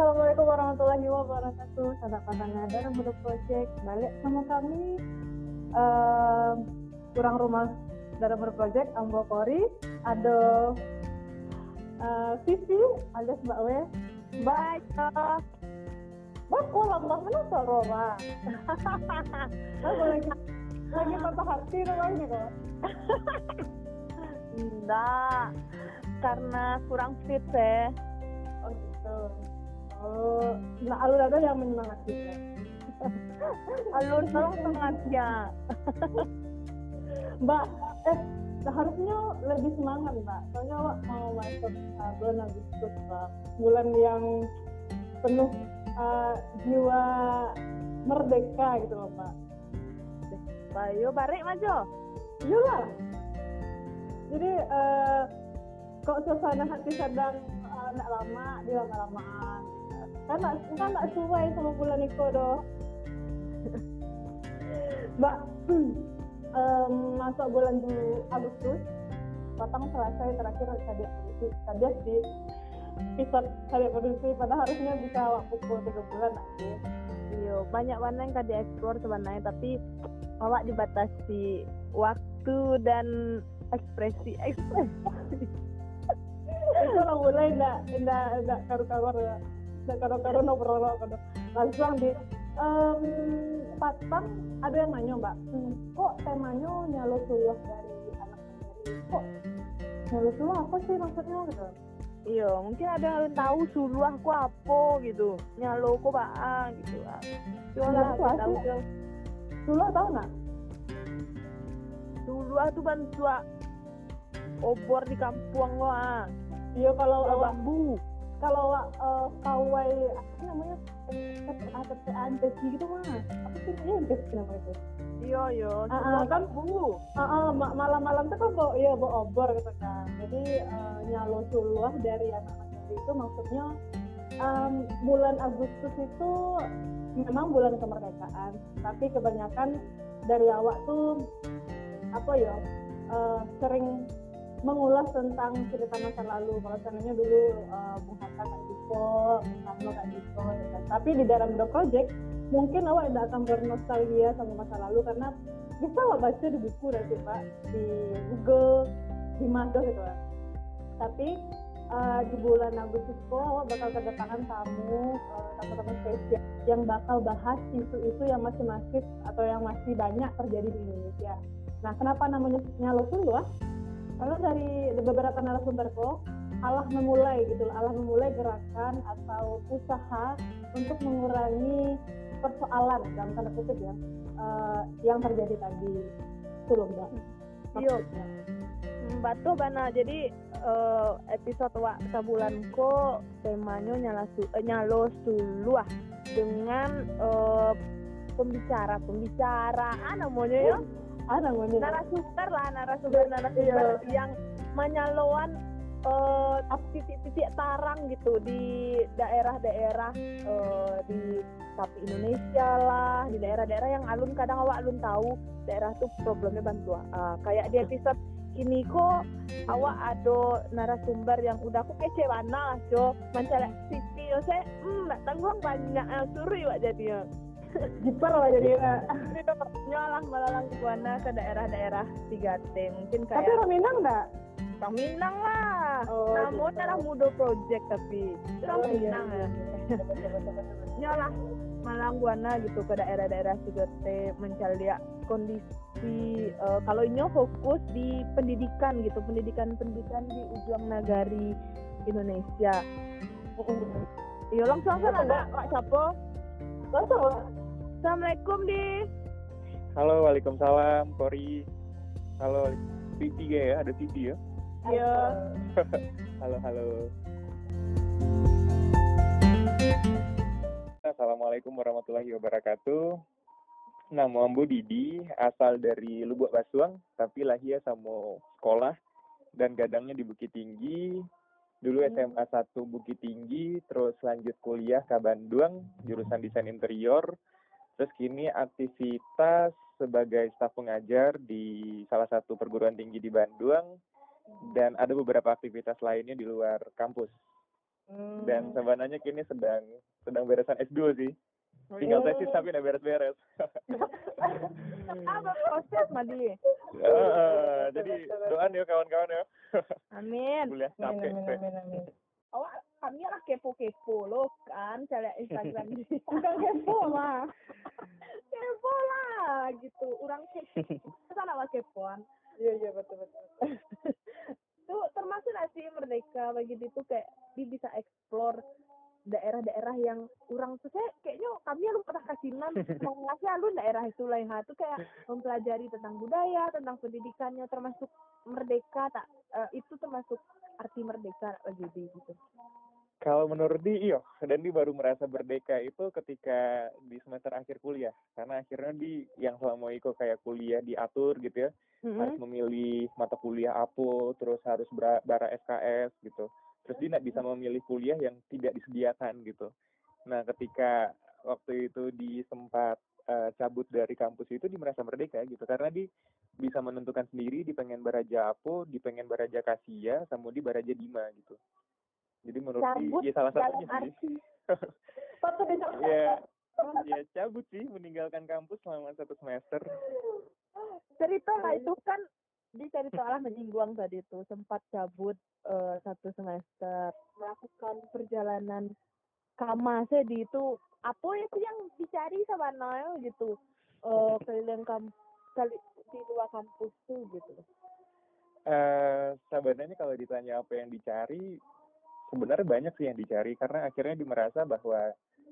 Assalamualaikum warahmatullahi wabarakatuh. Patangga dan Muda Project balik sama kami. Uh, kurang rumah dalam Muda Project Ambo Kori ada uh, Vivi alias Mbak We baca Mbak pulang Mbak mana Roma? Lagi lagi patah hati rumahnya kok. Enggak, karena kurang fit saya. oh gitu nah alur ada yang menyemangati Alur tolong semangatnya. Mbak, eh seharusnya lebih semangat Mbak. Soalnya Mbak mau masuk uh, bulan Agustus Mbak. Bulan yang penuh uh, jiwa merdeka gitu loh Mbak. Bayo barek majo. Iyalah. Jadi uh, kok suasana hati sedang uh, nak lama, di lama-lamaan. Kan nak kan nak sesuai sama bulan Niko doh. Mbak, em, masuk bulan dulu Agustus, Batang selesai terakhir tadi produksi tadi di episode tadi produksi pada harusnya bisa waktu tiga bulan nanti. Iyo, banyak warna yang kan dieksplor sebenarnya, tapi awak dibatasi waktu dan ekspresi ekspresi. Itu mulai enggak enggak enggak karu-karuan ya. Karu-karu ngobrol ngobrol langsung di em, Patang ada yang nanya mbak, "Hmm, kok temanya nyalo suluh dari anak sendiri? Kok nyalo suluh apa sih maksudnya gitu? Iyo, mungkin ada yang tahu suluh aku apa gitu. Nyalo ko baa gitu. Coba Nyalo lah ku kita apa? tahu. Suluh tahu nggak? Suluh tuh bantu obor di kampung lo ah. Iya kalau bambu. Kalau uh, kawai apa namanya TPA TPA gitu mah apa sih namanya investasi namanya itu. Ah, ah, Suluh kan-. Ah, ah, ma- malam-malam tuh kan bawa iya bawa obor gitu kan jadi uh, nyalo suluah dari anak-anak itu maksudnya um, bulan Agustus itu memang bulan kemerdekaan tapi kebanyakan dari awak tuh apa ya uh, sering mengulas tentang cerita masa lalu kalau seandainya dulu uh, Bung Hatta kayak gitu, Bung Karno kayak gitu, ya kan. tapi di dalam The Project mungkin awak tidak akan bernostalgia sama masa lalu karena bisa awak baca di buku nanti pak di Google di Mado gitu kan tapi uh, di bulan Agustus kok awak bakal kedatangan tamu uh, tamu-tamu spesial yang bakal bahas isu-isu yang masih masif atau yang masih banyak terjadi di Indonesia. Nah, kenapa namanya Nyalo Suluh? Karena dari beberapa narasumber kok Allah memulai gitu, Allah memulai gerakan atau usaha untuk mengurangi persoalan dalam tanda kutip ya eh, yang terjadi tadi. Itu loh mbak. Iya. Batu bana jadi eh, episode wa sabulan ko temanya nyala su, eh, nyalo suluah dengan eh, pembicara pembicaraan namanya ya Narasumber lah narasumber narasumber yang menyaloan eh, titik-titik tarang gitu di daerah-daerah eh, di tapi Indonesia lah di daerah-daerah yang alun kadang awak alun tahu daerah tuh problemnya bantuan Ah, kayak di episode ini kok awak ada narasumber yang udah aku kece mana mencari TV yo saya hmm tanggung banyak eh, suruh jadinya Jipar lah jadi. nyolang melalang buana ke daerah-daerah 3T mungkin Tapi kayak orang Minang enggak? Orang Minang lah Oh, namun gitu. ada Mudo Project tapi itu orang Oh, iya. Minang ya nyolah malang buana gitu ke daerah-daerah 3T mencari kondisi eh, kalau ini fokus di pendidikan gitu pendidikan pendidikan di ujung nagari Indonesia Iya langsung sana ada Kak Sapo Langsung. Assalamualaikum di Halo, Waalaikumsalam, Kori. Halo, TV ya, ada TV ya. Iya Halo, halo. Assalamualaikum warahmatullahi wabarakatuh. Nama Ambo Didi, asal dari Lubuk Basuang, tapi lahir sama sekolah dan gadangnya di Bukit Tinggi. Dulu SMA 1 Bukit Tinggi, terus lanjut kuliah ke Bandung, jurusan desain interior. Terus kini aktivitas sebagai staf pengajar di salah satu perguruan tinggi di Bandung dan ada beberapa aktivitas lainnya di luar kampus. Hmm. dan sabananya kini sedang sedang beresan S2 sih tinggal tesis tapi udah beres-beres Apa proses Madi? Jadi doan ya kawan-kawan ya Amin. kuliah Amin, capek amin, amin, amin. Oh, kami lah kepo-kepo lo kan, cari Instagram di Bukan kepo mah. kepo lah gitu. Orang kepo. Sana lah kepoan. Iya, iya, betul, betul. Itu termasuk nggak sih merdeka bagi itu kayak dia bisa explore daerah-daerah yang orang tuh kayaknya kami lu pernah kasinan mau ngasih lu daerah itu lain hal tuh kayak mempelajari tentang budaya tentang pendidikannya termasuk merdeka tak eh, itu termasuk arti merdeka bagi dia gitu Kalau menurut di iyo, dan di baru merasa merdeka itu ketika di semester akhir kuliah. Karena akhirnya di yang selama itu kayak kuliah diatur gitu ya, harus memilih mata kuliah apa, terus harus bara, SKS gitu. Terus dia nggak bisa memilih kuliah yang tidak disediakan gitu. Nah ketika waktu itu di sempat eh, cabut dari kampus itu di merasa merdeka gitu karena di bisa menentukan sendiri di pengen baraja apa, di pengen baraja kasia, sama di baraja dima gitu. Jadi menurut Cabut di, ya salah satunya sih. ya ya cabut sih meninggalkan kampus selama satu semester. Cerita lah itu kan di cerita lah menyinggung tadi itu sempat cabut eh, satu semester. Melakukan perjalanan kamase di itu apa ya sih yang dicari sama Noel gitu? Eh keliling kamp kali di luar kampus tuh gitu. Eh sebenarnya kalau ditanya apa yang dicari sebenarnya banyak sih yang dicari karena akhirnya dia merasa bahwa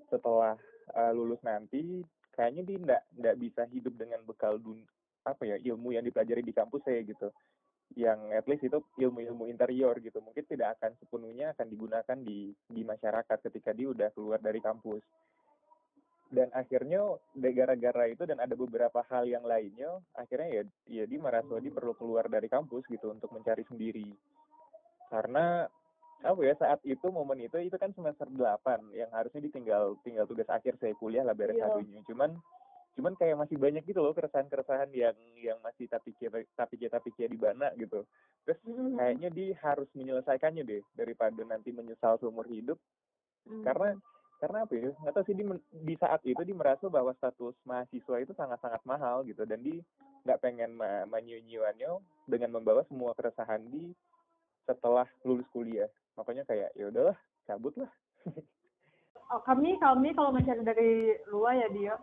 setelah eh, lulus nanti kayaknya dia nggak nggak bisa hidup dengan bekal dun apa ya ilmu yang dipelajari di kampus saya gitu. Yang at least itu ilmu-ilmu interior gitu. Mungkin tidak akan sepenuhnya akan digunakan di di masyarakat ketika dia udah keluar dari kampus. Dan akhirnya gara-gara itu dan ada beberapa hal yang lainnya akhirnya ya ya merasa dia perlu keluar dari kampus gitu untuk mencari sendiri. Karena apa ya saat itu momen itu itu kan semester 8 yang harusnya ditinggal tinggal tugas akhir saya kuliah lah beres Iya. adunya cuman cuman kayak masih banyak gitu loh keresahan-keresahan yang yang masih tapi tapi tapi di mana gitu. Terus kayaknya dia harus menyelesaikannya deh daripada nanti menyesal seumur hidup. Hmm. karena karena apa ya nggak tahu sih di, di saat itu dia merasa bahwa status mahasiswa itu sangat-sangat mahal gitu. Dan dia nggak pengen ma- dengan membawa semua keresahan di setelah lulus kuliah makanya kayak ya udahlah cabut lah. Oh, kami kami kalau mencari dari luar ya dia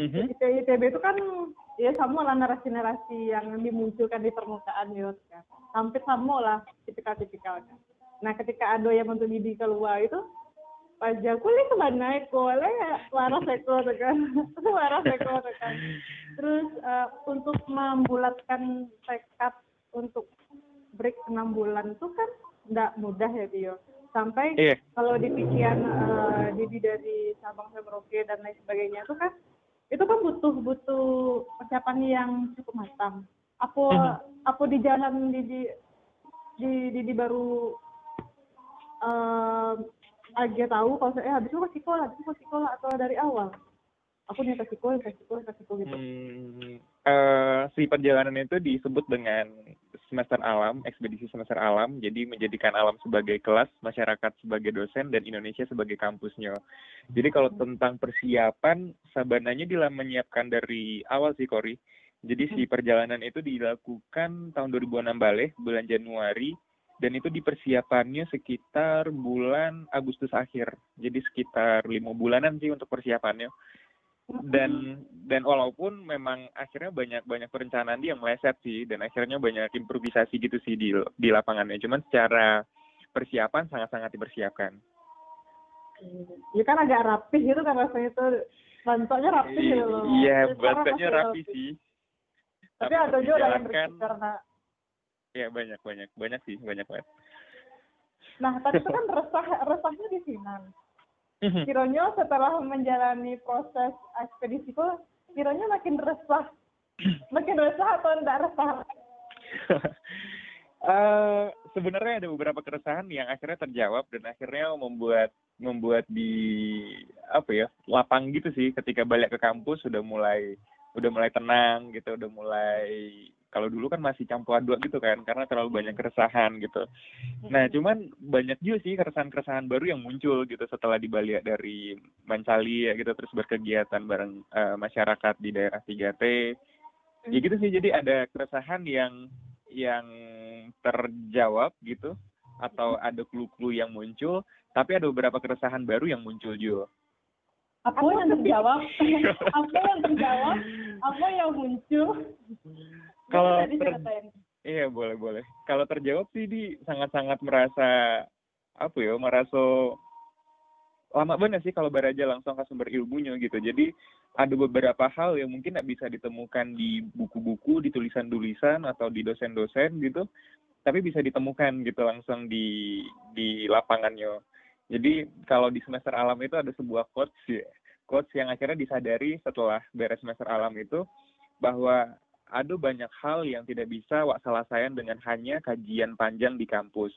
Mhm. ITB, ITB itu kan ya sama lah narasi-narasi yang dimunculkan di permukaan ya kan. hampir sama lah tipikal-tipikalnya. Nah ketika ada yang untuk didi keluar itu pajak kuliah ke mana kuliah waras eko kan. Waras eko kan. Terus eh, untuk membulatkan tekad untuk break enam bulan itu kan nggak mudah ya Tio sampai Iya. kalau di pikiran eh, Didi dari Sabang sampai Merauke dan lain sebagainya itu kan itu kan butuh butuh persiapan yang cukup matang. Apa apa di jalan Didi di Didi baru eh agak tahu kalau saya eh, habis itu ke sekolah, habis itu ke sekolah atau dari awal. Aku nih ke sekolah, ke sekolah, ke sekolah gitu. Hmm, eh, si perjalanan itu disebut dengan semester alam, ekspedisi semester alam. Jadi menjadikan alam sebagai kelas, masyarakat sebagai dosen, dan Indonesia sebagai kampusnya. Jadi kalau tentang persiapan, sabananya dia menyiapkan dari awal sih, Kori. Jadi si perjalanan itu dilakukan tahun 2006 balik, bulan Januari, dan itu di persiapannya sekitar bulan Agustus akhir. Jadi sekitar lima bulanan sih untuk persiapannya dan dan walaupun memang akhirnya banyak banyak perencanaan dia yang meleset sih dan akhirnya banyak improvisasi gitu sih di di lapangannya. Cuman secara persiapan sangat sangat dipersiapkan Ya kan agak rapih gitu kan rasanya itu bentuknya rapih gitu loh. iya masih rapi sih. Tapi ada juga yang karena ya banyak banyak banyak sih banyak banget. Nah, tadi itu kan resah resahnya di Sinan. Mhm. Kiranya setelah menjalani proses ekspedisi itu, kiranya makin resah. Makin resah atau enggak resah? Eh, sebenarnya ada beberapa keresahan yang akhirnya terjawab dan akhirnya membuat membuat di apa ya lapang gitu sih ketika balik ke kampus sudah mulai udah mulai tenang gitu udah mulai kalau dulu kan masih campur aduk gitu kan karena terlalu banyak keresahan gitu. Nah cuman banyak juga sih keresahan-keresahan baru yang muncul gitu setelah dibalik dari Mancali ya gitu terus berkegiatan bareng uh, masyarakat di daerah 3T ya gitu sih jadi ada keresahan yang yang terjawab gitu atau ada clue-clue yang muncul tapi ada beberapa keresahan baru yang muncul juga. Apa yang terjawab? Apa yang terjawab? Apa yang muncul kalau ter... iya boleh boleh. Kalau terjawab sih di sangat-sangat merasa apa ya merasa lama banget sih kalau beraja langsung ke sumber ilmunya gitu. Jadi ada beberapa hal yang mungkin nggak bisa ditemukan di buku-buku di tulisan-tulisan atau di dosen-dosen gitu tapi bisa ditemukan gitu langsung di di lapangannya. Jadi kalau di semester alam itu ada sebuah quotes ya, quotes yang akhirnya disadari setelah beres semester alam itu bahwa ada banyak hal yang tidak bisa wak selesaikan dengan hanya kajian panjang di kampus.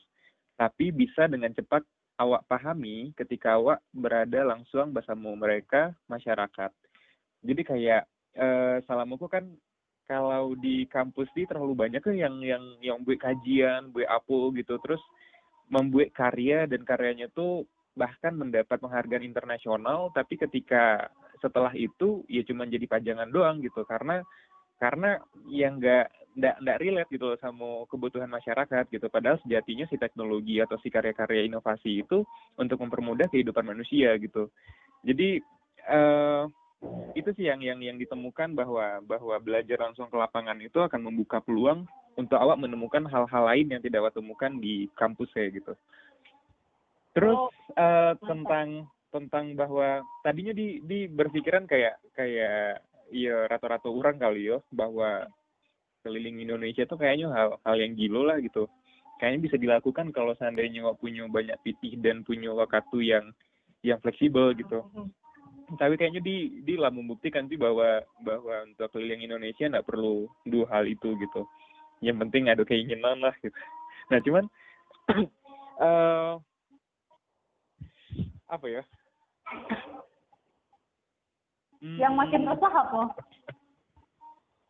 Tapi bisa dengan cepat awak pahami ketika awak berada langsung bersama mereka masyarakat. Jadi kayak eh, salamuku kan kalau di kampus ini terlalu banyak kan yang yang yang buat kajian, buat apa gitu, terus membuat karya dan karyanya tuh bahkan mendapat penghargaan internasional tapi ketika setelah itu ya cuma jadi pajangan doang gitu karena karena yang nggak nggak nggak relate gitu loh sama kebutuhan masyarakat gitu. Padahal sejatinya si teknologi atau si karya-karya inovasi itu untuk mempermudah kehidupan manusia gitu. Jadi uh, itu sih yang yang yang ditemukan bahwa bahwa belajar langsung ke lapangan itu akan membuka peluang untuk awak menemukan hal-hal lain yang tidak awak temukan di kampus ya gitu. Terus uh, tentang tentang bahwa tadinya di di berpikiran kayak kayak ya rata-rata orang kali yo bahwa keliling Indonesia tuh kayaknya hal hal yang gila lah gitu. Kayaknya bisa dilakukan kalau seandainya nggak punya banyak pitih dan punya waktu yang yang fleksibel gitu. Mm-hmm tapi kayaknya di di lah membuktikan sih bahwa bahwa untuk keliling Indonesia nggak perlu dua hal itu gitu yang penting ada keinginan lah gitu nah cuman uh, apa ya yang makin resah apa?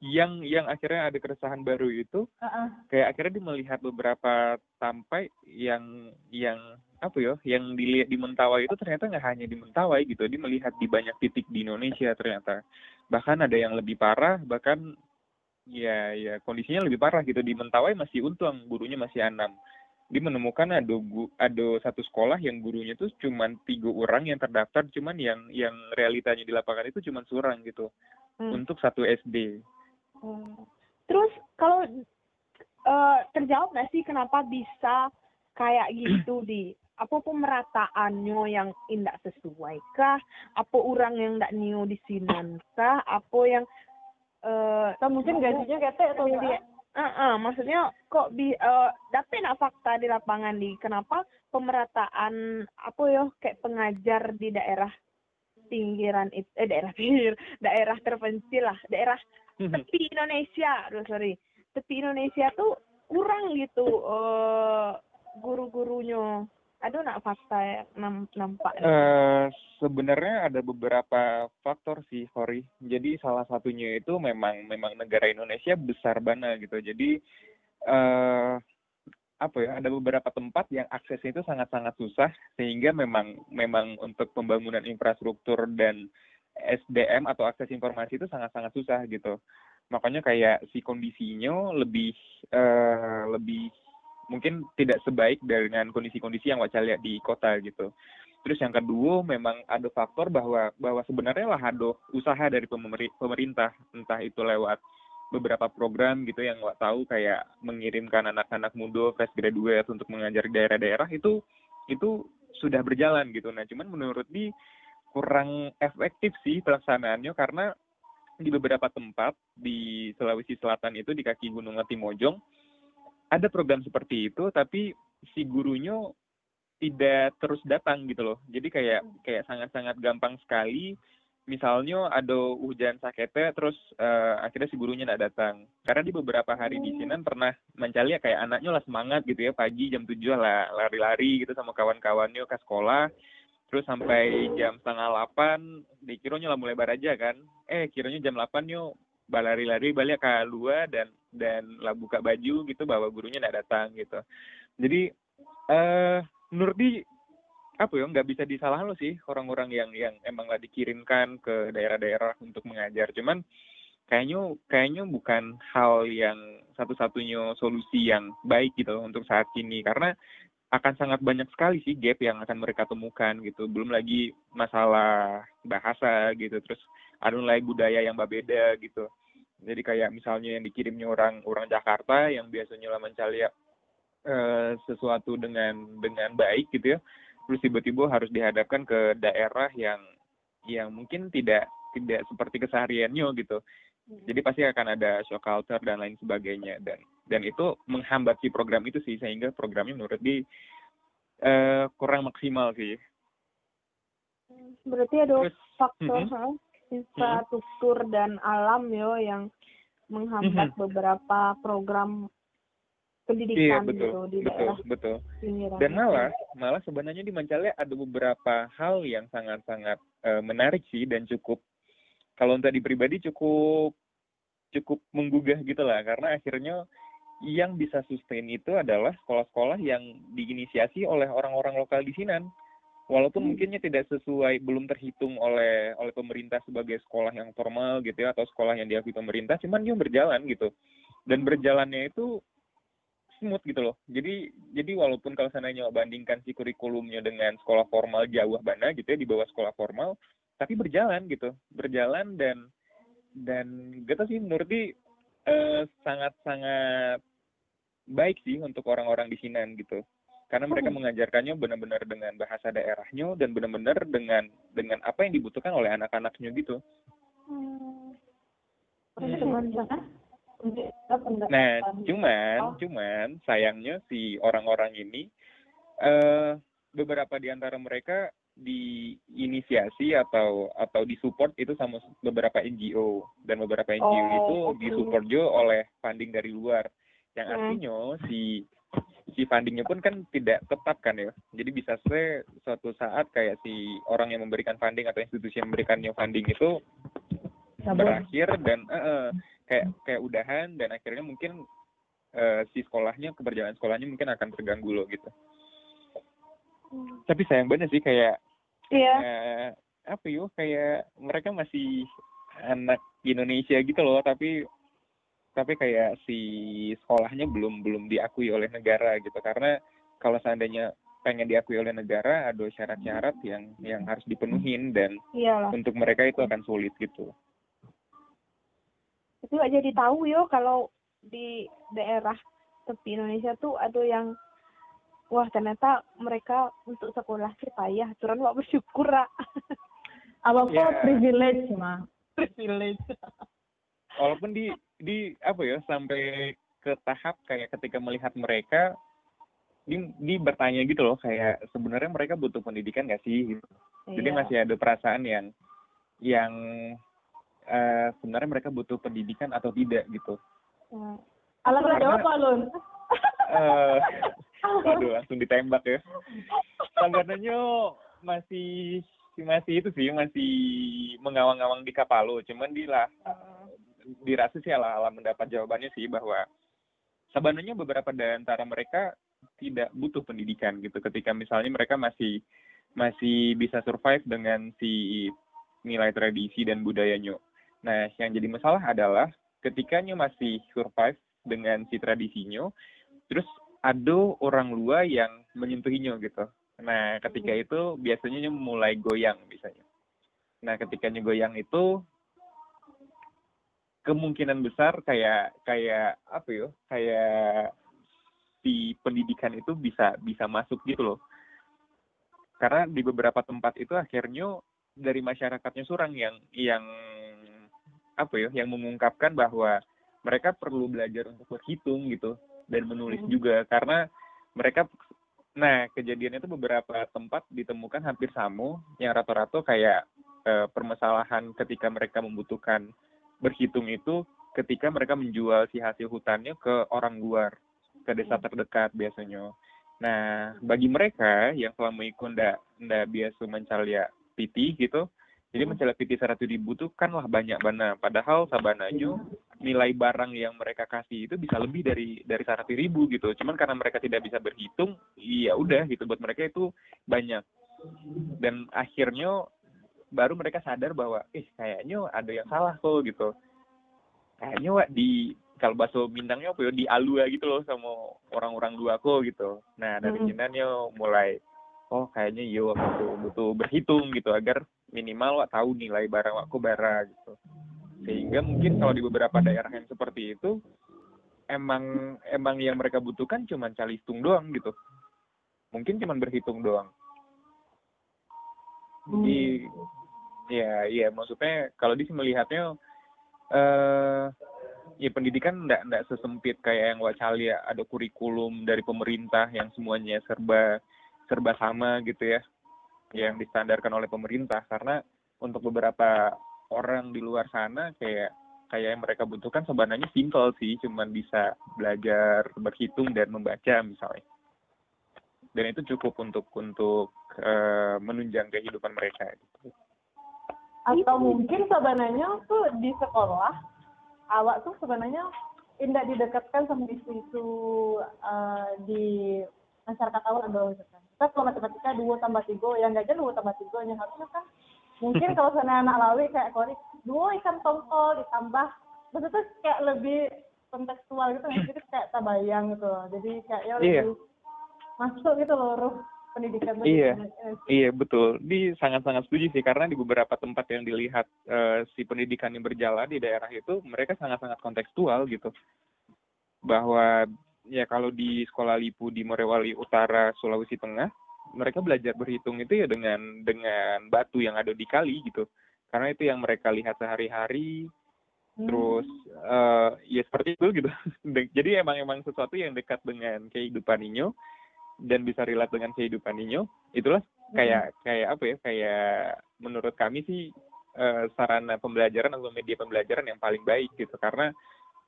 Yang yang akhirnya ada keresahan baru itu uh-uh. kayak akhirnya dia melihat beberapa sampai yang yang apa ya yang dilihat di Mentawai itu ternyata nggak hanya di Mentawai gitu dia melihat di banyak titik di Indonesia ternyata. Bahkan ada yang lebih parah bahkan ya ya kondisinya lebih parah gitu. Di Mentawai masih untung gurunya masih enam dia menemukan ada ada satu sekolah yang gurunya tuh cuma tiga orang yang terdaftar cuman yang yang realitanya di lapangan itu cuma seorang gitu hmm. untuk satu SD. Hmm. Terus kalau uh, terjawab nggak sih kenapa bisa kayak gitu di apa pemerataannya yang tidak sesuai kah apa orang yang tidak new di sini kah apa yang uh, atau mungkin gajinya ketek atau dia uh, uh, maksudnya kok bi uh, tapi nak fakta di lapangan di kenapa pemerataan apa ya kayak pengajar di daerah pinggiran itu eh daerah pinggir daerah terpencil lah daerah mhm. tepi Indonesia aduh sorry. Tepi Indonesia tuh kurang gitu uh, guru-gurunya. Aduh nak fakta ya nampak uh, sebenarnya ada beberapa faktor sih Hori jadi salah satunya itu memang memang negara Indonesia besar banget gitu. Jadi uh, apa ya ada beberapa tempat yang aksesnya itu sangat-sangat susah sehingga memang memang untuk pembangunan infrastruktur dan SDM atau akses informasi itu sangat-sangat susah gitu. Makanya kayak si kondisinya lebih uh, lebih mungkin tidak sebaik dengan kondisi-kondisi yang waca lihat di kota gitu. Terus yang kedua memang ada faktor bahwa bahwa sebenarnya lah ada usaha dari pemerintah entah itu lewat beberapa program gitu yang nggak tahu kayak mengirimkan anak-anak muda fresh graduate untuk mengajar daerah-daerah itu itu sudah berjalan gitu. Nah cuman menurut di kurang efektif sih pelaksanaannya karena di beberapa tempat di Sulawesi Selatan itu di kaki Gunung Latimojong ada program seperti itu tapi si gurunya tidak terus datang gitu loh. Jadi kayak kayak sangat-sangat gampang sekali. Misalnya ada hujan sakitnya terus uh, akhirnya si gurunya tidak datang. Karena di beberapa hari di sini pernah mencari ya kayak anaknya lah semangat gitu ya pagi jam tujuh lah lari-lari gitu sama kawan-kawannya ke sekolah. Terus sampai jam setengah delapan dikiranya lah mulai baraja kan. Eh kiranya jam delapan yuk balari-lari balik ke luar dan dan lah buka baju gitu bahwa gurunya nggak datang gitu. Jadi eh menurut di apa ya nggak bisa disalahin lo sih orang-orang yang yang emang lah dikirimkan ke daerah-daerah untuk mengajar. Cuman kayaknya kayaknya bukan hal yang satu-satunya solusi yang baik gitu untuk saat ini. Karena akan sangat banyak sekali sih gap yang akan mereka temukan gitu. Belum lagi masalah bahasa gitu. Terus ada lagi budaya yang berbeda gitu. Jadi kayak misalnya yang dikirimnya orang orang Jakarta yang biasanya lah mencari uh, sesuatu dengan dengan baik gitu ya terus tiba-tiba harus dihadapkan ke daerah yang yang mungkin tidak tidak seperti kesehariannya gitu jadi pasti akan ada shock culture dan lain sebagainya dan dan itu menghambat si program itu sih sehingga programnya menurut di uh, kurang maksimal sih berarti ada Terus, faktor mm -hmm. infrastruktur mm -hmm. dan alam yo yang menghambat mm -hmm. beberapa program pendidikan iya, betul, gitu di betul, daerah betul. Dan malah malah sebenarnya di Mancale ada beberapa hal yang sangat-sangat uh, menarik sih dan cukup kalau untuk di pribadi cukup cukup menggugah gitu lah. Karena akhirnya yang bisa sustain itu adalah sekolah-sekolah yang diinisiasi oleh orang-orang lokal di sini walaupun hmm. mungkinnya tidak sesuai belum terhitung oleh oleh pemerintah sebagai sekolah yang formal gitu ya atau sekolah yang diakui pemerintah cuman dia berjalan gitu. Dan berjalannya itu smooth gitu loh jadi jadi walaupun kalau seandainya bandingkan si kurikulumnya dengan sekolah formal jauh mana gitu ya di bawah sekolah formal tapi berjalan gitu berjalan dan dan gitu sih menurut di eh, sangat sangat baik sih untuk orang-orang di sini gitu karena mereka hmm. mengajarkannya benar-benar dengan bahasa daerahnya dan benar-benar dengan dengan apa yang dibutuhkan oleh anak-anaknya gitu. Hmm. Nah, cuman, oh. cuman sayangnya si orang-orang ini, uh, beberapa di antara mereka diinisiasi atau atau disupport itu sama beberapa NGO dan beberapa NGO oh, itu okay. disupport juga oleh funding dari luar yang hmm. artinya si si fundingnya pun kan tidak tetap kan ya jadi bisa se suatu saat kayak si orang yang memberikan funding atau institusi yang memberikannya funding itu Sabun. berakhir dan uh, uh, kayak kayak udahan dan akhirnya mungkin uh, si sekolahnya keberjalanan sekolahnya mungkin akan terganggu loh gitu hmm. tapi sayang banget sih kayak Iya. Uh, apa yuk kayak mereka masih anak Indonesia gitu loh tapi tapi kayak si sekolahnya belum belum diakui oleh negara gitu karena kalau seandainya pengen diakui oleh negara ada syarat-syarat yang yang harus dipenuhin dan Iyalah. untuk mereka itu akan sulit gitu. Itu aja jadi tahu yo kalau di daerah tepi Indonesia tuh ada yang wah ternyata mereka untuk sekolah sih payah turun wak bersyukur ra apa apa yeah. privilege mah privilege walaupun di di apa ya sampai ke tahap kayak ketika melihat mereka di, di bertanya gitu loh kayak sebenarnya mereka butuh pendidikan gak sih gitu. Jadi yeah. masih ada perasaan yang yang uh, sebenarnya mereka butuh pendidikan atau tidak gitu. Hmm. Alasan apa, Lun? uh, Waduh, langsung ditembak ya. Sabananya masih masih itu sih masih mengawang-awang di Kapalo, cuman di lah dirasa sih ala ala mendapat jawabannya sih bahwa sebenarnya beberapa dari antara mereka tidak butuh pendidikan gitu ketika misalnya mereka masih masih bisa survive dengan si nilai tradisi dan budayanya. Nah, yang jadi masalah adalah ketikanya masih survive dengan si tradisinya, terus ada orang luar yang menyentuhinya gitu. Nah, ketika itu biasanya mulai goyang misalnya. Nah, ketika goyang itu kemungkinan besar kayak kayak apa ya? Kayak si pendidikan itu bisa bisa masuk gitu loh. Karena di beberapa tempat itu akhirnya dari masyarakatnya surang yang yang apa ya? Yang mengungkapkan bahwa mereka perlu belajar untuk berhitung gitu dan menulis hmm. juga karena mereka nah kejadian itu beberapa tempat ditemukan hampir sama yang rata-rata kayak e, permasalahan ketika mereka membutuhkan berhitung itu ketika mereka menjual si hasil hutannya ke orang luar ke desa hmm. terdekat biasanya nah bagi mereka yang selama itu ndak ndak biasa mencari piti gitu jadi hmm. mencari piti satu dibutuhkanlah banyak banget padahal sabananya nilai barang yang mereka kasih itu bisa lebih dari dari seratus ribu gitu. Cuman karena mereka tidak bisa berhitung iya udah gitu. Buat mereka itu banyak. Dan akhirnya baru mereka sadar bahwa eh kayaknya ada yang salah kok gitu. Kayaknya wak di kalau bahasa Minangnya apa ya di alua gitu loh sama orang-orang dua kok gitu. Nah dari Hmm. jinannya mulai oh kayaknya yo butuh butuh berhitung gitu agar minimal wak tahu nilai barang wakku bara gitu. Sehingga mungkin kalau di beberapa daerah yang seperti itu emang emang yang mereka butuhkan cuman calistung doang gitu. Mungkin cuman berhitung doang. Jadi ya iya maksudnya kalau di melihatnya eh ya pendidikan ndak ndak sesempit kayak yang Wacali ya ada kurikulum dari pemerintah yang semuanya serba serba sama gitu ya yang distandarkan oleh pemerintah. Karena untuk beberapa orang di luar sana kayak kayak yang mereka butuhkan sebenarnya simple sih. Cuman bisa belajar berhitung dan membaca misalnya. Dan itu cukup untuk untuk eh, menunjang kehidupan mereka. Gitu. atau mungkin sebenarnya tuh di sekolah awak tuh sebenarnya tidak didekatkan sama isu-isu eh, di masyarakat awak dong misalkan kita kalau matematika dua tambah tiga yang aja dua tambah tiga yang harusnya kan mungkin kalau sana anak lawi kayak kori dua ikan tongkol ditambah maksudnya kayak lebih kontekstual gitu jadi kayak tabayang gitu loh jadi kayaknya Iya. lebih masuk gitu loh ruh pendidikan Iya. gitu. Iya betul, di sangat-sangat setuju sih karena di beberapa tempat yang dilihat eh, si pendidikan yang berjalan di daerah itu mereka sangat-sangat kontekstual gitu, bahwa ya kalau di sekolah Lipu di Morewali Utara Sulawesi Tengah mereka belajar berhitung itu ya dengan dengan batu yang ada di kali gitu, karena itu yang mereka lihat sehari-hari. Hmm. terus eh ya seperti itu gitu. Jadi emang emang sesuatu yang dekat dengan kehidupan Inyo dan bisa relate dengan kehidupan Inyo. Itulah kayak kayak apa ya kayak menurut kami sih eh, sarana pembelajaran atau media pembelajaran yang paling baik gitu. Karena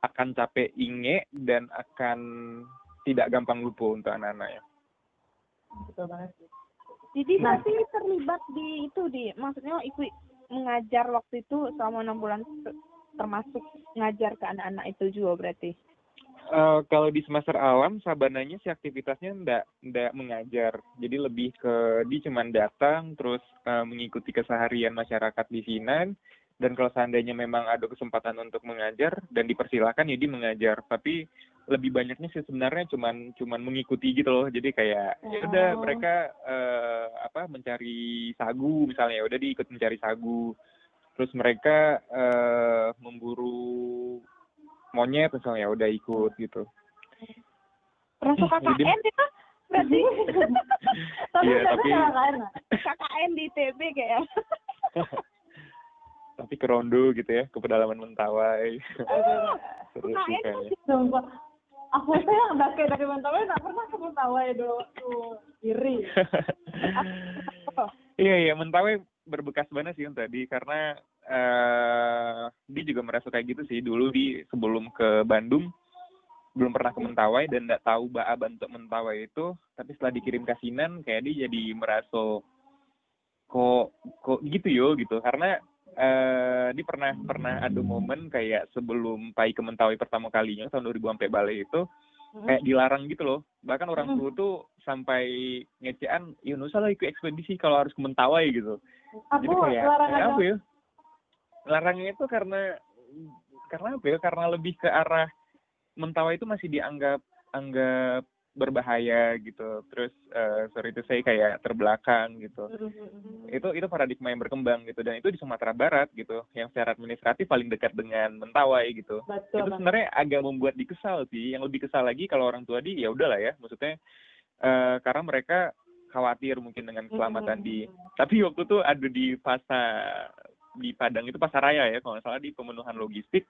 akan capek inge dan akan tidak gampang lupa untuk anak-anaknya betul banget sih Jadi Nah. berarti terlibat di itu di maksudnya ikut mengajar waktu itu selama enam bulan ter- termasuk ngajar ke anak-anak itu juga berarti. Eh, kalau di semester alam sabananya sih aktivitasnya ndak ndak mengajar jadi lebih ke dia cuman datang terus eh, mengikuti keseharian masyarakat di Sinan dan kalau seandainya memang ada kesempatan untuk mengajar dan dipersilakan ya dia mengajar. Tapi lebih banyaknya sih sebenarnya cuman cuman mengikuti gitu loh. Jadi kayak ya udah Oh. mereka eh, apa mencari sagu misalnya. Ya udah dia ikut mencari sagu. Terus mereka eh, memburu monyet misalnya ya udah ikut gitu. Jadi- KKN itu berarti? Tapi Iya, tapi- KKN di ITB kayak. tapi ke rondo gitu ya ke pedalaman mentawai. Seru sih kayaknya. Aku tuh yang dari dari Mentawai nggak pernah ke Mentawai do tuh iri. iya iya mentawai berbekas banget sih tadi karena eh dia juga merasa kayak gitu sih. Dulu di sebelum ke Bandung belum pernah ke Mentawai dan nggak tahu baa bentuk Mentawai itu. Tapi setelah dikirim ke Sinan kayak dia jadi merasa kok kok gitu yo gitu. Karena eh dia pernah pernah ada momen kayak sebelum Pai ke Mentawai pertama kalinya tahun 2000 sampai balik itu kayak dilarang gitu loh. Bahkan orang tua tuh sampai ngecean ya nusa lah ikut ekspedisi kalau harus ke Mentawai gitu. Aku jadi kayak, apa ya? Larangnya itu karena karena apa ya? Karena lebih ke arah Mentawai itu masih dianggap anggap berbahaya gitu. Terus eh, sorry itu saya kayak terbelakang gitu. Itu itu paradigma yang berkembang gitu. Dan itu di Sumatera Barat gitu yang secara administratif paling dekat dengan Mentawai gitu. Betul. itu sebenarnya agak membuat dikesal sih. Yang lebih kesal lagi kalau orang tua di ya udahlah ya. Maksudnya eh, karena mereka khawatir mungkin dengan keselamatan di tapi waktu itu ada di pasar di Padang itu pasar raya ya kalau nggak salah di pemenuhan logistik.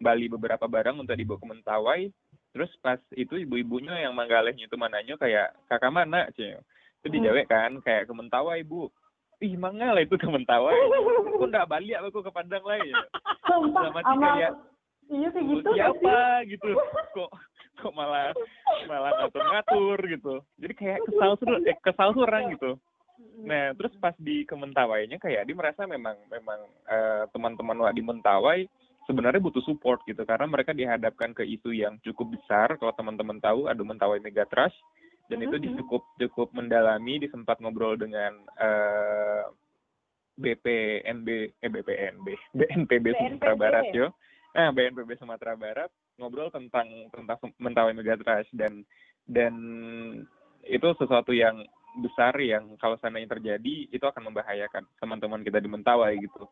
Bali beberapa barang untuk dibawa ke Mentawai terus pas itu ibu-ibunya yang manggalehnya itu mananya kayak kakak mana cie itu dijawab kan kayak ke Mentawai bu. Ih mangal itu ke Mentawai. Aku nggak balik aku ke Padang lah ya. Dalam arti sama kayak, iya kayak gitu sih? siapa gitu. Kok kok malah malah ngatur ngatur gitu. Jadi kayak kesal tuh eh, kesal tuh orang gitu nah terus pas di kementawainya kayak dia merasa memang memang eh, teman-teman wak di Mentawai sebenarnya butuh support gitu karena mereka dihadapkan ke isu yang cukup besar. Kalau teman-teman tahu ada mentawai megatrash dan itu cukup cukup mendalami. Disempat ngobrol dengan eh, BPNB eh BPNB BNPB Sumatera. Barat yo. Nah BNPB Sumatera Barat ngobrol tentang tentang mentawai megatrash dan dan itu sesuatu yang besar yang kalau seandainya terjadi itu akan membahayakan teman-teman kita di Mentawai gitu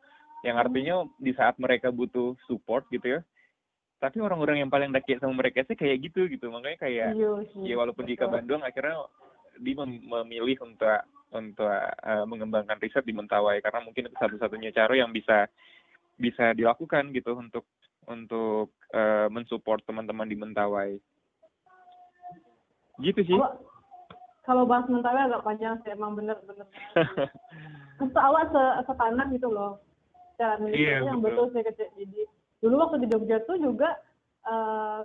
yang artinya di saat mereka butuh support gitu ya tapi orang-orang yang paling dekat sama mereka sih kayak gitu gitu makanya kayak Iya ya walaupun di Betul. Bandung akhirnya dia mem- memilih untuk untuk eh, mengembangkan riset di Mentawai karena mungkin itu satu-satunya cara yang bisa bisa dilakukan gitu untuk untuk eh, mensupport teman-teman di Mentawai gitu sih Kalau kalau bahas mentawai agak panjang sih emang bener-bener. Awak se setanah gitu loh. Cara Iya, yang betul. sih kecil. Jadi dulu waktu di Jogja tuh juga eh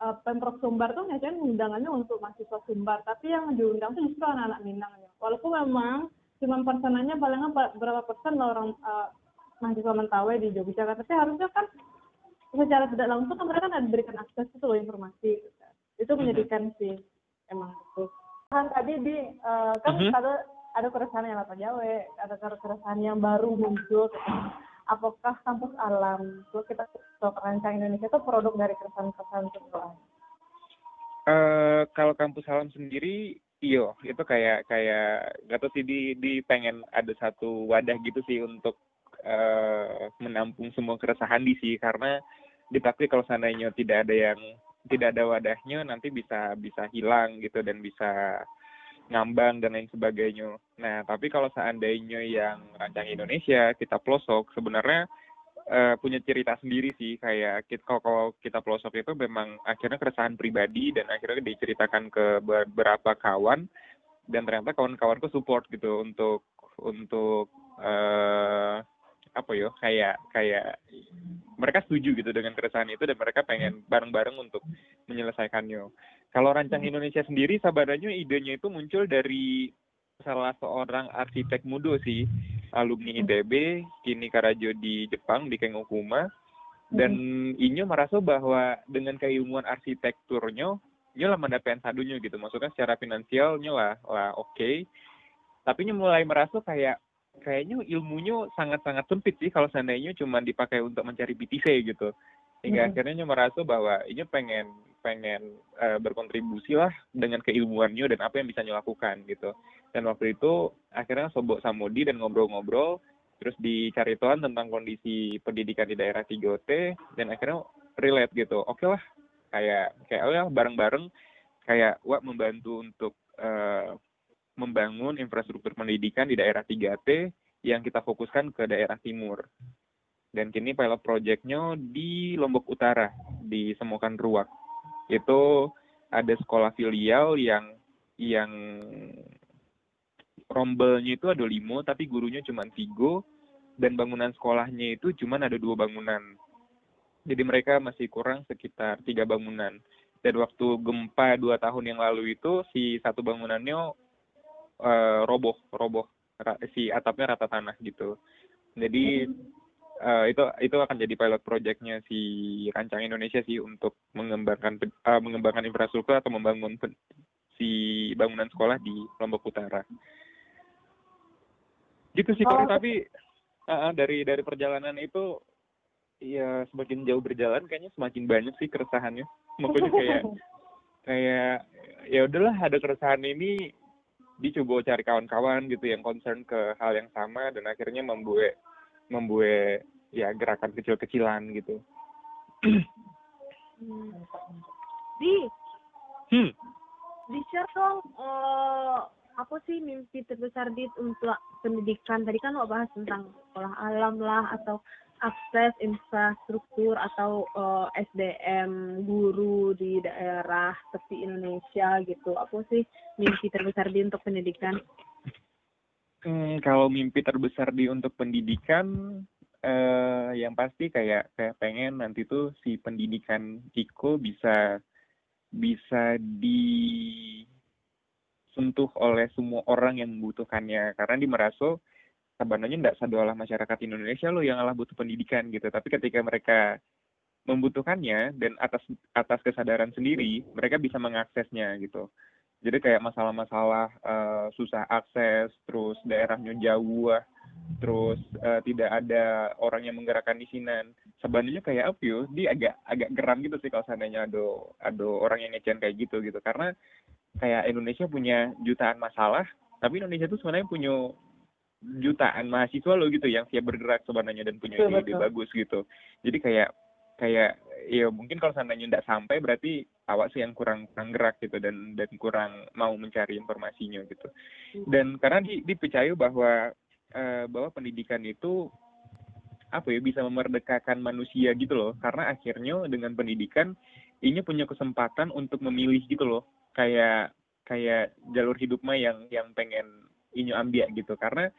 eh, Pemprov Sumbar tuh ngadain undangannya untuk mahasiswa Sumbar, tapi yang diundang tuh justru anak-anak Minang ya. Walaupun memang cuma persenannya paling berapa persen lah orang eh, mahasiswa Mentawai di Jogja, tapi harusnya kan secara tidak langsung kan mereka kan ada diberikan akses itu loh informasi. gitu kan. Itu menyedihkan sih emang itu. Kan tadi di eh, kan Mhm. ada ada keresahan yang apa Jawa, ada keresahan yang baru muncul. Apakah kampus alam, kalau kita kalau perancang Indonesia itu produk dari keresahan-keresahan itu? eh kalau kampus alam sendiri iyo itu kayak kayak gak tau sih di di pengen ada satu wadah gitu sih untuk eh menampung semua keresahan di sih karena ditakdir kalau seandainya tidak ada yang tidak ada wadahnya nanti bisa bisa hilang gitu dan bisa ngambang dan lain sebagainya. Nah, tapi kalau seandainya yang rancang Indonesia kita pelosok sebenarnya eh, punya cerita sendiri sih kayak kita kalau, kita pelosok itu memang akhirnya keresahan pribadi dan akhirnya diceritakan ke beberapa kawan dan ternyata kawan-kawanku support gitu untuk untuk eh apa yo kayak kayak mereka setuju gitu dengan keresahan itu dan mereka pengen bareng-bareng untuk menyelesaikannya. Kalau rancang Indonesia sendiri sabaranya idenya itu muncul dari salah seorang arsitek muda sih. Alumni ITB kini karajo di Jepang di Kengokuma. Dan inyo merasa bahwa dengan keilmuan arsitekturnya nyo lah mendapat sadunya gitu. Maksudnya secara finansial nyo lah lah oke. Tapi nyo mulai merasa kayak kayaknya ilmunya sangat-sangat sempit sih kalau seandainya cuma dipakai untuk mencari BTC gitu hingga akhirnya merasa bahwa inyo pengen pengen eh, berkontribusi lah dengan keilmuannya dan apa yang bisa lakukan gitu. Dan waktu itu akhirnya sobok samudi dan ngobrol-ngobrol terus dicari tahu tentang kondisi pendidikan di daerah 3T dan akhirnya relate gitu. Oke lah kayak kayak oh ya bareng-bareng kayak wah membantu untuk eh, membangun infrastruktur pendidikan di daerah 3T yang kita fokuskan ke daerah timur dan kini pilot projectnya di Lombok Utara di Semokan Ruak. Itu ada sekolah filial yang yang rombelnya itu ada lima tapi gurunya cuma tiga. Dan bangunan sekolahnya itu cuma ada dua bangunan. Jadi mereka masih kurang sekitar tiga bangunan. Dan waktu gempa dua tahun yang lalu itu si satu bangunannya eh, roboh roboh si atapnya rata tanah gitu. Jadi eh, itu itu akan jadi pilot projectnya si rancang Indonesia sih untuk mengembangkan eh, mengembangkan infrastruktur atau membangun si bangunan sekolah di Lombok Utara gitu sih Oh. tapi eh, dari dari perjalanan itu ya semakin jauh berjalan kayaknya semakin banyak sih keresahannya makanya kayak kayak ya udahlah ada keresahan ini dicoba cari kawan-kawan gitu yang concern ke hal yang sama dan akhirnya membuat membuat ya gerakan kecil-kecilan gitu. Hmm. Di, Hmm. di share dong eh, apa sih mimpi terbesar di untuk pendidikan? Tadi kan lo bahas tentang sekolah alam lah atau akses infrastruktur atau eh, SDM guru di daerah tepi Indonesia gitu. Apa sih mimpi terbesar di untuk pendidikan? Hmm, kalau mimpi terbesar di untuk pendidikan eh yang pasti kayak kayak pengen nanti tuh si pendidikan Iko bisa bisa disentuh oleh semua orang yang membutuhkannya. Karena di Meraso sebenarnya tidak sadolah masyarakat Indonesia loh yang alah butuh pendidikan gitu. Tapi ketika mereka membutuhkannya dan atas atas kesadaran sendiri mereka bisa mengaksesnya gitu. Jadi kayak masalah-masalah uh, susah akses terus daerahnya jauh terus uh, tidak ada orang yang menggerakkan isinan sebenarnya kayak apa yo dia agak agak geram gitu sih kalau seandainya ada ada orang yang ngecen kayak gitu gitu. Karena kayak Indonesia punya jutaan masalah tapi Indonesia tuh sebenarnya punya jutaan mahasiswa loh gitu yang siap bergerak sebenarnya dan punya ide, ide bagus gitu. Jadi kayak kayak ya mungkin kalau seandainya tidak sampai berarti awak sih yang kurang kurang gerak gitu dan dan kurang mau mencari informasinya gitu. Hmm. dan karena di, dipercaya bahwa uh, bahwa pendidikan itu apa ya bisa memerdekakan manusia gitu loh. Karena akhirnya dengan pendidikan ini punya kesempatan untuk memilih gitu loh. Kayak kayak jalur hidup yang yang pengen ini ambil gitu. Karena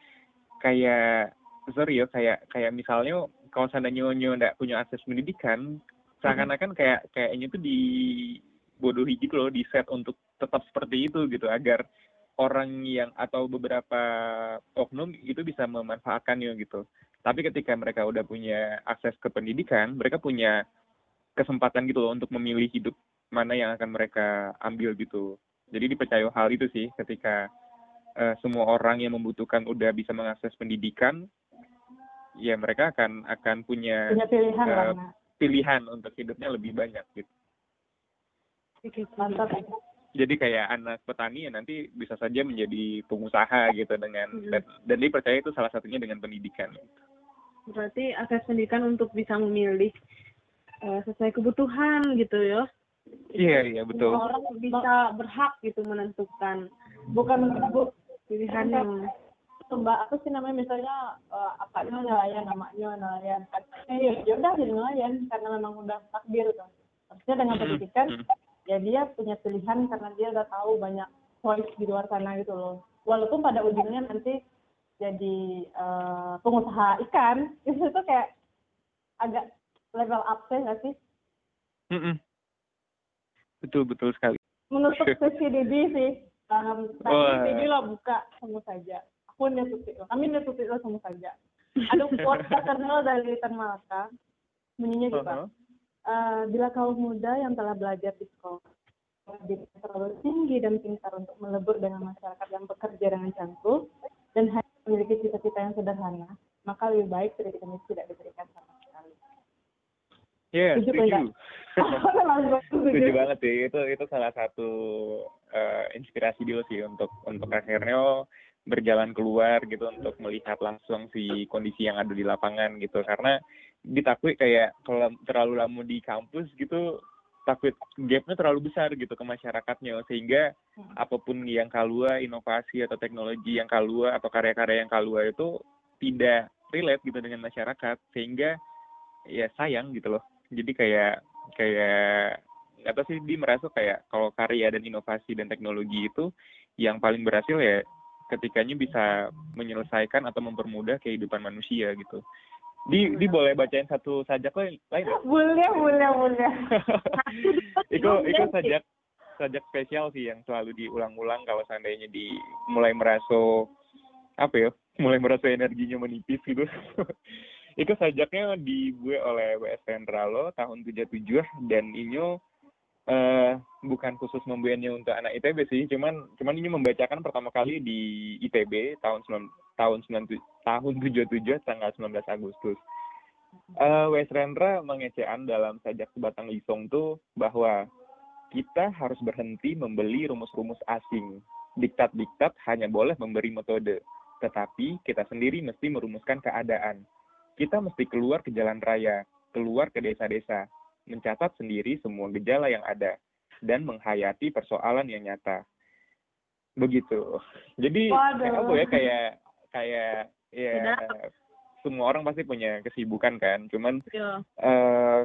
kayak sorry ya kayak kayak misalnya kalau seandainya nyonya nggak punya akses pendidikan seakan-akan kayak kayaknya tuh dibodohi gitu loh di set untuk tetap seperti itu gitu agar orang yang atau beberapa oknum itu bisa memanfaatkannya gitu. Tapi ketika mereka udah punya akses ke pendidikan, mereka punya kesempatan gitu loh untuk memilih hidup mana yang akan mereka ambil gitu. Jadi dipercaya hal itu sih ketika uh, semua orang yang membutuhkan udah bisa mengakses pendidikan, ya mereka akan akan punya, punya pilihan, uh, pilihan untuk hidupnya lebih banyak gitu. Mantap jadi kayak anak petani ya nanti bisa saja menjadi pengusaha gitu dengan hmm. dan, dan dia percaya itu salah satunya dengan pendidikan. Berarti akses pendidikan untuk bisa memilih uh, sesuai kebutuhan gitu ya. Iya iya betul. Orang bisa berhak gitu menentukan bukan bu, pilihannya. Mbak apa sih namanya misalnya uh, apanya nelayan namanya nelayan kan eh, ya udah jadi nelayan karena memang udah takdir kan. Harusnya dengan pendidikan hmm ya dia punya pilihan karena dia udah tahu banyak choice di luar sana gitu loh. Walaupun pada ujungnya nanti jadi uh, pengusaha ikan itu tuh kayak agak level up sih nggak sih? Mm -mm. betul betul sekali. Menutup sesi Didi sih. Um, tadi oh, Didi lo buka semua saja. Aku tutup lo. Kami tutup lo semua saja. Ada quote terkenal dari Tan Malaka. Bunyinya gitu. Uh -huh uh, bila kaum muda yang telah belajar di sekolah terlalu tinggi dan pintar untuk melebur dengan masyarakat yang bekerja dengan cantik dan hanya memiliki cita-cita yang sederhana, maka lebih baik pendidikan itu tidak diberikan sama sekali. Iya, yeah, setuju. setuju banget sih. Itu itu salah satu uh, inspirasi dia sih untuk untuk akhirnya berjalan keluar gitu untuk melihat langsung si kondisi yang ada di lapangan gitu karena ditakui kayak kalau terlalu lama di kampus gitu takut gapnya terlalu besar gitu ke masyarakatnya. Sehingga hmm. apa pun yang keluar inovasi atau teknologi yang keluar atau karya-karya yang keluar itu tidak relate gitu dengan masyarakat. Sehingga ya sayang gitu loh. Jadi kayak kayak apa sih dia merasa kayak kalau karya dan inovasi dan teknologi itu yang paling berhasil ya ketikanya bisa menyelesaikan atau mempermudah kehidupan manusia gitu di di boleh bacain satu sajak lain lain boleh boleh boleh. Itu itu sajak sajak spesial sih yang selalu diulang-ulang kalau seandainya di mulai merasa apa ya mulai merasa energinya menipis gitu. Itu sajaknya dibuat oleh WS Rendralo tahun 77 dan ini uh, bukan khusus membuatnya untuk anak ITB sih, cuman cuman ini membacakan pertama kali di ITB tahun tahun 9 tahun 77 tanggal 19 Agustus. Uh, Wes Rendra mengecean dalam sajak sebatang lisong tuh bahwa kita harus berhenti membeli rumus-rumus asing. Diktat-diktat hanya boleh memberi metode, tetapi kita sendiri mesti merumuskan keadaan. Kita mesti keluar ke jalan raya, keluar ke desa-desa, mencatat sendiri semua gejala yang ada, dan menghayati persoalan yang nyata. Begitu. Jadi apa ya kayak kayak ya semua orang pasti punya kesibukan kan. Cuman ya. uh,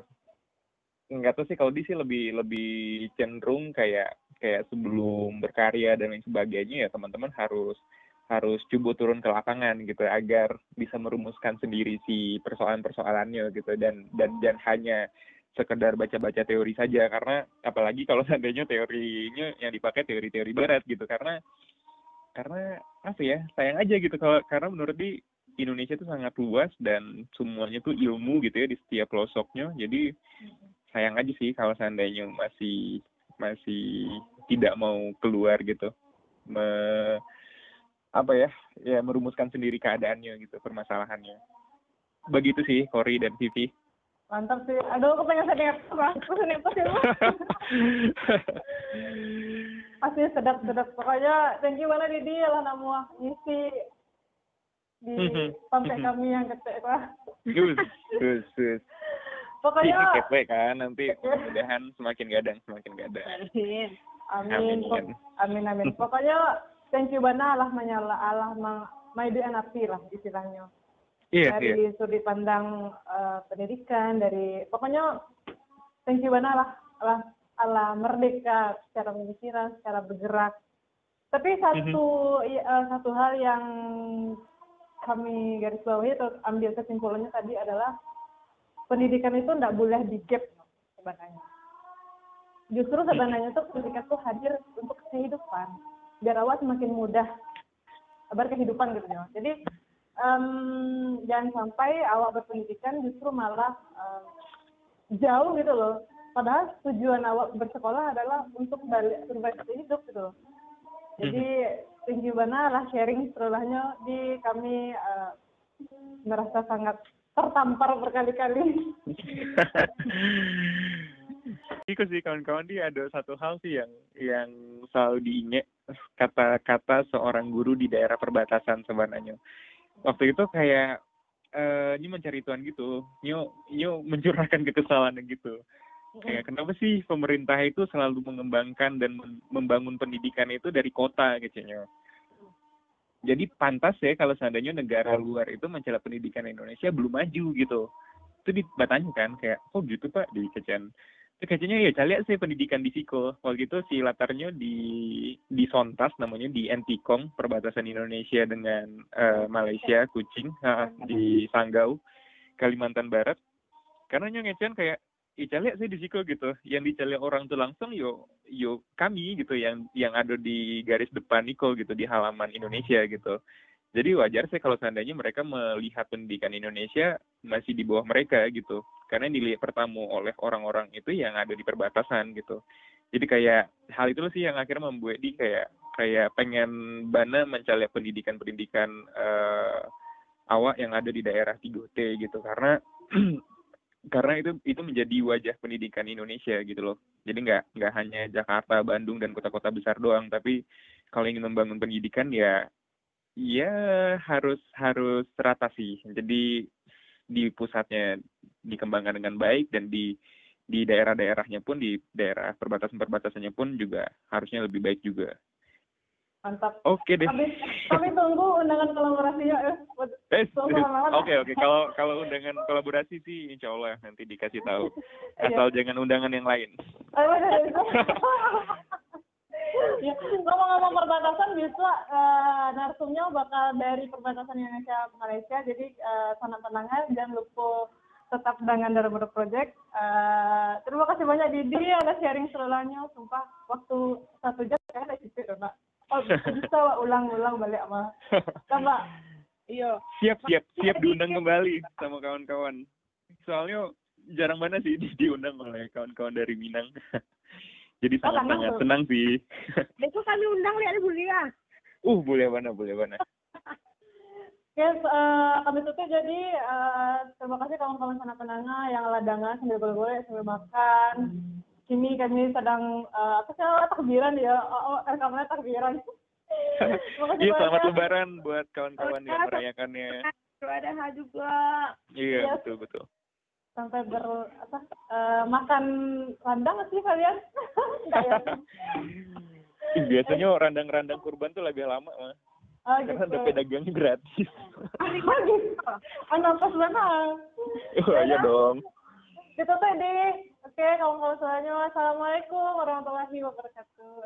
nggak tahu sih kalau di sih lebih lebih cenderung kayak kayak sebelum berkarya dan lain sebagainya ya teman-teman harus harus coba turun ke lapangan gitu agar bisa merumuskan sendiri si persoalan-persoalannya gitu dan dan dan hanya sekedar baca-baca teori saja karena apalagi kalau seandainya teorinya yang dipakai teori-teori barat gitu karena karena apa ya sayang aja gitu kalau karena menurut di Indonesia tuh sangat luas dan semuanya tuh ilmu gitu ya di setiap pelosoknya. Jadi sayang aja sih kalau seandainya masih masih tidak mau keluar gitu. Me, apa ya? Ya merumuskan sendiri keadaannya gitu, permasalahannya. Begitu sih Cory dan Vivi. Mantap sih. Aduh, aku pengen sedih apa? Aku sedih apa sih? Pasti sedap-sedap. Pokoknya thank you banget Didi lah namu ngisi di sampai kami yang kecil lah. Gus, gus, gus. Pokoknya Ini kepe kan, nanti mudah-mudahan semakin gadang, semakin gadang. Amin. Amin. Amin. Amin amin. Pokoknya thank you banget Allah menyala Allah ma maidu api lah istilahnya. Iya, dari iya. sudut pandang eh, pendidikan dari pokoknya thank you banget lah Allah Allah merdeka secara pemikiran, secara bergerak. Tapi satu i- eh, satu hal yang kami garis bawahi atau ambil kesimpulannya tadi adalah pendidikan itu tidak boleh di gap sebenarnya. Justru sebenarnya tuh pendidikan tuh hadir untuk kehidupan biar awak semakin mudah berkehidupan gitu ya. Jadi em, jangan sampai awak berpendidikan justru malah em, jauh gitu loh. Padahal tujuan awak bersekolah adalah untuk balik berbagi hidup gitu. Jadi tinggi mana lah sharing setelahnya di kami eh, merasa sangat tertampar berkali-kali. Iko sih kawan-kawan dia ada satu hal sih yang yang selalu diingat kata-kata seorang guru di daerah perbatasan sebenarnya. Waktu itu kayak eh ini mencari Tuhan gitu, nyu nyu mencurahkan kekesalan gitu. Kayak kenapa sih pemerintah itu selalu mengembangkan dan mem- membangun pendidikan itu dari kota kayaknya. Jadi pantas ya kalau seandainya negara luar itu mencela pendidikan Indonesia belum maju gitu. Itu dibatanya kan kayak, oh gitu pak di kecian. Itu kayaknya ya cari sih pendidikan di Siko. Kalau gitu si latarnya di di Sontas namanya di Entikong perbatasan Indonesia dengan eh, Malaysia Kucing di Sanggau Kalimantan Barat. Karena yang ngecehan kayak Icalek sih di Siko gitu. Yang dicari orang tuh langsung yo yo kami gitu yang yang ada di garis depan Niko gitu di halaman Indonesia gitu. Jadi wajar sih kalau seandainya mereka melihat pendidikan Indonesia masih di bawah mereka gitu. Karena yang dilihat pertama oleh orang-orang itu yang ada di perbatasan gitu. Jadi kayak hal itu sih yang akhirnya membuat di kayak kayak pengen bana mencari pendidikan-pendidikan eh, awak yang ada di daerah 3T gitu karena karena itu itu menjadi wajah pendidikan Indonesia gitu loh. Jadi nggak nggak hanya Jakarta, Bandung dan kota-kota besar doang, tapi kalau ingin membangun pendidikan ya ya harus harus rata sih. Jadi di pusatnya dikembangkan dengan baik dan di di daerah-daerahnya pun di daerah perbatasan-perbatasannya pun juga harusnya lebih baik juga. Mantap. Oke deh. Kami, kami tunggu undangan kolaborasinya ya. Eh, lama-lama. Oke oke kalau kalau undangan kolaborasi sih insya Allah nanti dikasih tahu. Iya. Asal jangan undangan yang lain. Ya, ngomong-ngomong perbatasan bisa eh, narsumnya bakal dari perbatasan Indonesia Malaysia jadi eh, tenang-tenang aja jangan lupa tetap dengan Darabara Project Eh, terima kasih banyak Didi ada sharing serulannya sumpah waktu satu jam saya ada situ Mbak oh bisa Wak, ulang-ulang balik sama Mbak Iya. siap siap siap diundang kembali sama kawan-kawan. Soalnya jarang mana sih di- diundang oleh kawan-kawan dari Minang. Jadi Oh, sangat sangat senang sih. Besok kami undang lihat boleh ya. uh boleh mana boleh mana. Yes, eh, kami tutup. Jadi eh, terima kasih kawan-kawan sana penanga yang ladangan sambil golek sambil makan. Kini kami sedang eh, apa sih oh, takbiran ya, oh, oh, rekamannya takbiran. Terima kasih iya selamat lebaran buat kawan-kawan yang merayakannya Ada juga. iya Iya. betul betul Sampai ber apa eh, makan rendang nggak sih kalian? Ya? Biasanya randang-randang kurban tuh lebih lama mah Oh, karena gitu. ada pedagangnya gratis Oh, gitu. Oh, nafas banget. oh iya dong Ditutup deh. Oke, kawan-kawan semuanya. Assalamualaikum warahmatullahi wabarakatuh.